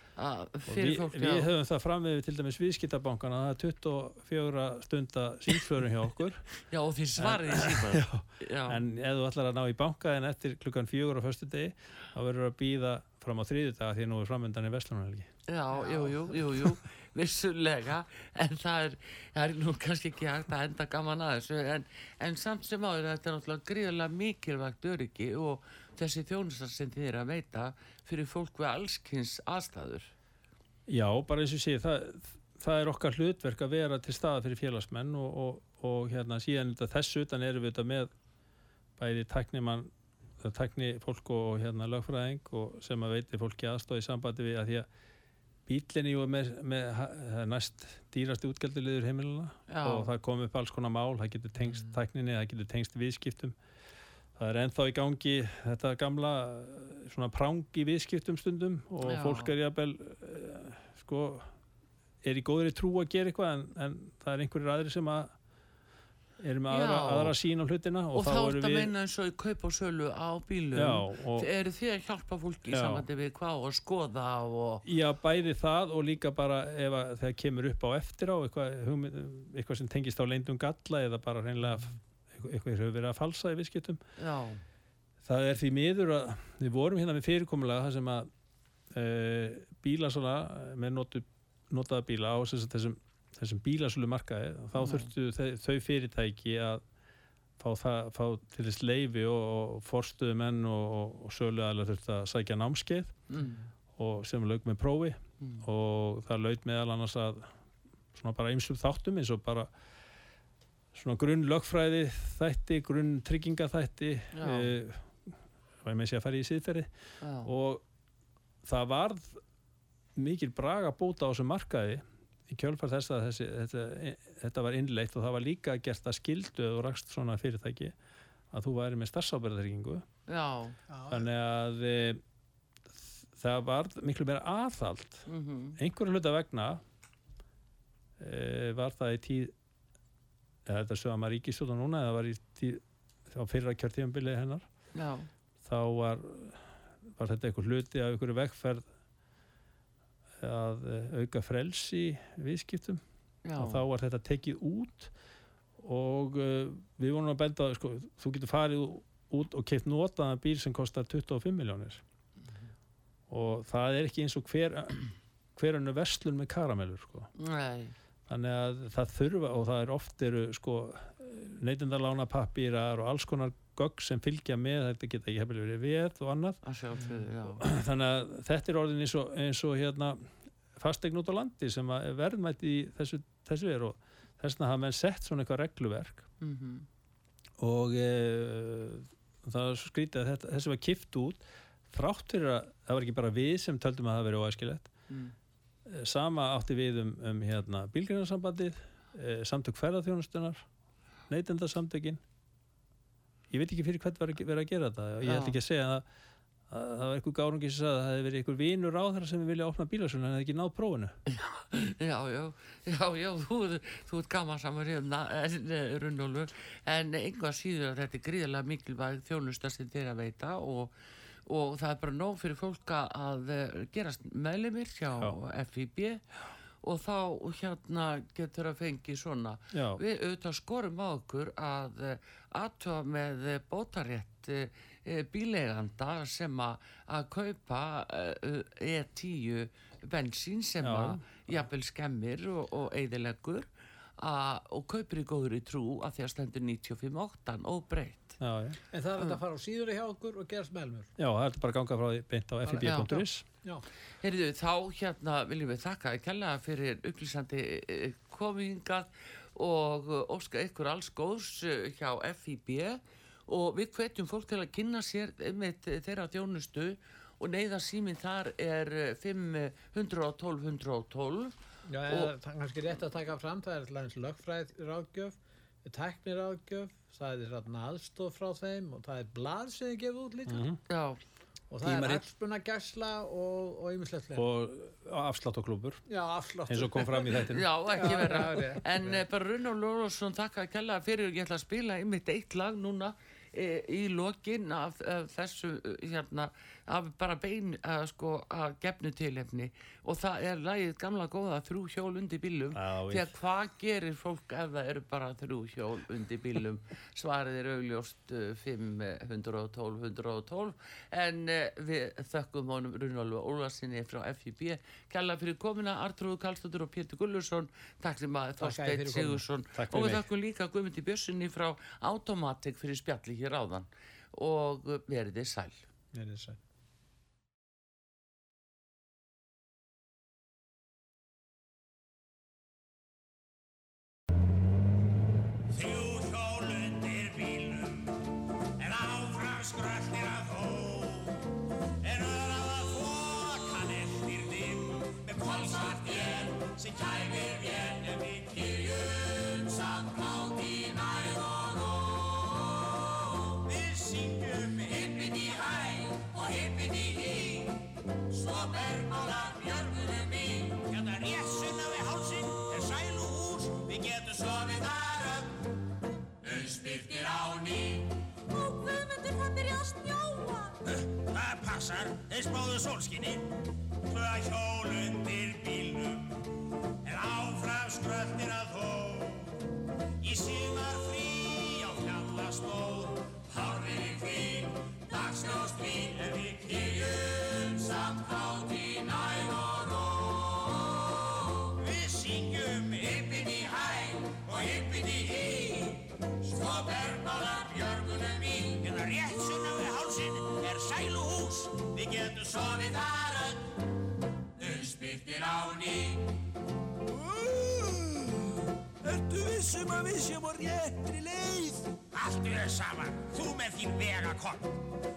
fyrir við, fólk við höfum það fram við til dæmis viðskiptabankana það er 24 stunda símflörum hjá okkur. Já og því svarið í síma Já. já, en ef þú ætlar að ná í banka en eftir klukkan fjögur á föstu degi þá verður að býða fram á þriðudaga því að nú er framöndan í Vestlunarhelgi já, jú, jú, jú, jú vissulega, en það er það er nú kannski ekki hægt að enda gaman að þessu, en, en samt sem áður þetta er náttúrulega gríðarlega mikilvægt öryggi og þessi þjónustar sem þið er að veita fyrir fólk við allskins aðstæður? Já, bara eins og sé, það, það er okkar hlutverk að vera til staða fyrir félagsmenn og, og, og hérna síðan þessu utan erum við þetta með bæði tæknimann, tækni fólk og hérna lögfræðing og sem að veiti fólki aðstóð í sambandi við að því að bílinni með, með næst dýrasti útgjalduliður heimiluna Já. og það kom upp alls konar mál, það getur tengst tækninni, það getur tengst viðskiptum það er ennþá í gangi þetta gamla svona prang í viðskiptum stundum og Já. fólk er jafnvel eh, sko er í góðri trú að gera eitthvað en, en það er einhverjir aðri sem að eru með aðra, aðra sín á hlutina og, og, þá er þetta við meina eins og í kaup og sölu á bílum já, og, eru þið að hjálpa fólki í Já. samvændi við hvað og skoða og já, bæði það og líka bara ef að það kemur upp á eftir á eitthvað, eitthvað sem tengist á leindum galla eða bara reynilega eitthvað, hefur verið að falsa í viðskiptum. Já, það er því miður að við vorum hérna með fyrirkomulega það sem að e, bílasala með notu, notaða bíla á þessum, þessum bílasölu markaði þá Já. þurftu þau, þau fyrirtæki að fá, það, fá til þess leifi og, og forstuðu menn og, og, og sölu aðlega þurftu að sækja námskeið mm, og sem lauk með prófi mm, og það laut meðal annars að svona bara ymsum þáttum eins og bara svona grunn lögfræði þætti, grunn trygginga þætti Já. e, og ég með sé að fara í síðferði og það varð mikil braga bóta á þessum markaði í kjölfar þess að þessi, þetta, þetta var innleitt og það var líka gert að skildu og rakst svona fyrirtæki að þú væri með Já, þannig að e, það varð miklu meira aðhald. Mhm, einhverju hluta vegna e, var það í tíð eða þetta sögða maður ríkistjóðan núna eða var í tíð á fyrra kjörtíðanbilið hennar já, þá var, var þetta einhver hluti af einhverju vegferð að auka frels í viðskiptum. Já, og þá var þetta tekið út og uh, við vorum að benda sko, þú getur farið út og keitt notaðan bíl sem kostar 25 miljónir og það er ekki eins og hver hver hannu verslun með karamellur sko. nei, þannig að það þurfa og það er oft eru sko neytendarlána pappýrar og alls konar gögg sem fylgja með þetta geta ekki hefði verið veð og annað. Að sjálfsögðu, já, þannig að þetta er orðin eins og, eins og hérna fastegn út á landi sem er verðmætt í þessu, þessu er og þess vegna hafa menn sett svona eitthvað regluverk. Mhm, og e, það er svo skrítið að þetta, þessi var kift út þrátt fyrir að það var ekki bara við sem töldum að það veri óæskilegt. Mm, sama átti við um, um hérna, bílgrænarsambandið e, samtök ferðarþjónustunar neytendarsamtökin ég veit ekki fyrir hvert var að verið að gera þetta og ég ætla ekki að segja að, að það var einhver gárungi sem sagði að það hefði verið einhver vinur á þeirra sem vilja opna bílasölu en það hefði ekki náð prófinu. Já, já, já, já, þú, þú ert gaman saman hérna, en, eh, einhvað síður að þetta er gríðarlega mikilvæg þjónusta sem þeir að veita og, og það er bara nóg fyrir fólk að eh, gerast meðlumir hjá Já. FIB og þá hérna getur að fengi svona. Já. Við auðvitað skorum á okkur að aðtöfa með eh, bótarétt eh, eh, bíleganda sem að kaupa eh, E10 bensín sem að jafnvel skemmir og, og eigðilegur og kaupir í góður í trú að því að stendur 95.8 og breytt. Já, já. En það er hægt að fara á síður hjá okkur og gerast meðlumur. Já, það er bara að ganga frá því beint á fib.is. Já. Heyrðu, þá hérna viljum við þakka kella fyrir upplýsandi eh, komingað og eh, óska ykkur alls góðs eh, hjá FIB og við hvetjum fólk til að kynna sér með þeirra þjónustu og neyða síminn þar er eh, 512 112 Já, það er kannski rétt að taka fram, það er alltaf lögfræð ráðgjöf, tæknir ráðgjöf, það er aðstof frá þeim og það er blað sem þið gefið út líka Já, og það er Tímarit. hagsbuna gæsla og, fleira. og afslátt og afsláttur. eins og kom fram í þættinu. já, ekki vera en eh, bara Runnar Lóðarsson þakka kella fyrir ég ætla að spila einmitt eitt lag núna e, í lokin af, af þessu eh, hérna, af bara bein að sko að gefnu tilefni. Og það er lagið gamla góða þrjú hjól undir bílum því að hvað gerir fólk ef það eru bara þrjú hjól undir bílum svarið er augljóst eh, 5, 112, 112 en eh, við þökkum honum Runalva Ólarsinni frá FIB kella fyrir komina Artrúðu Karlsdóttur og Pétur Gullursson takk sem að komuna. Sigursson og við þökkum líka Guðmundi Björnssoni frá Automatic fyrir spjalli hér áðan. Og verið þið sæl. Nei, sæl. Vér En við kyrjum samt átt í næð og ró Við syngjum hippin í hæ og hippin í hí Svo bermálar björgunum í Hérna rétt sunna við hálsinn er sæluhús Við getum sofið þar upp Uppspyrtir á ný Ó, Guðmundur, það byrja að snjóa. Það passar, þeir spáðu sólskinni Tvö hjól undir bílnum En áfram skröltir að þó Í símar frí á fjallastóð Hárið í hvíl, dagsljóst vín En við kýjum samt átt í næð að við séum á réttri leið? Allt er saman, þú með þín vegakoll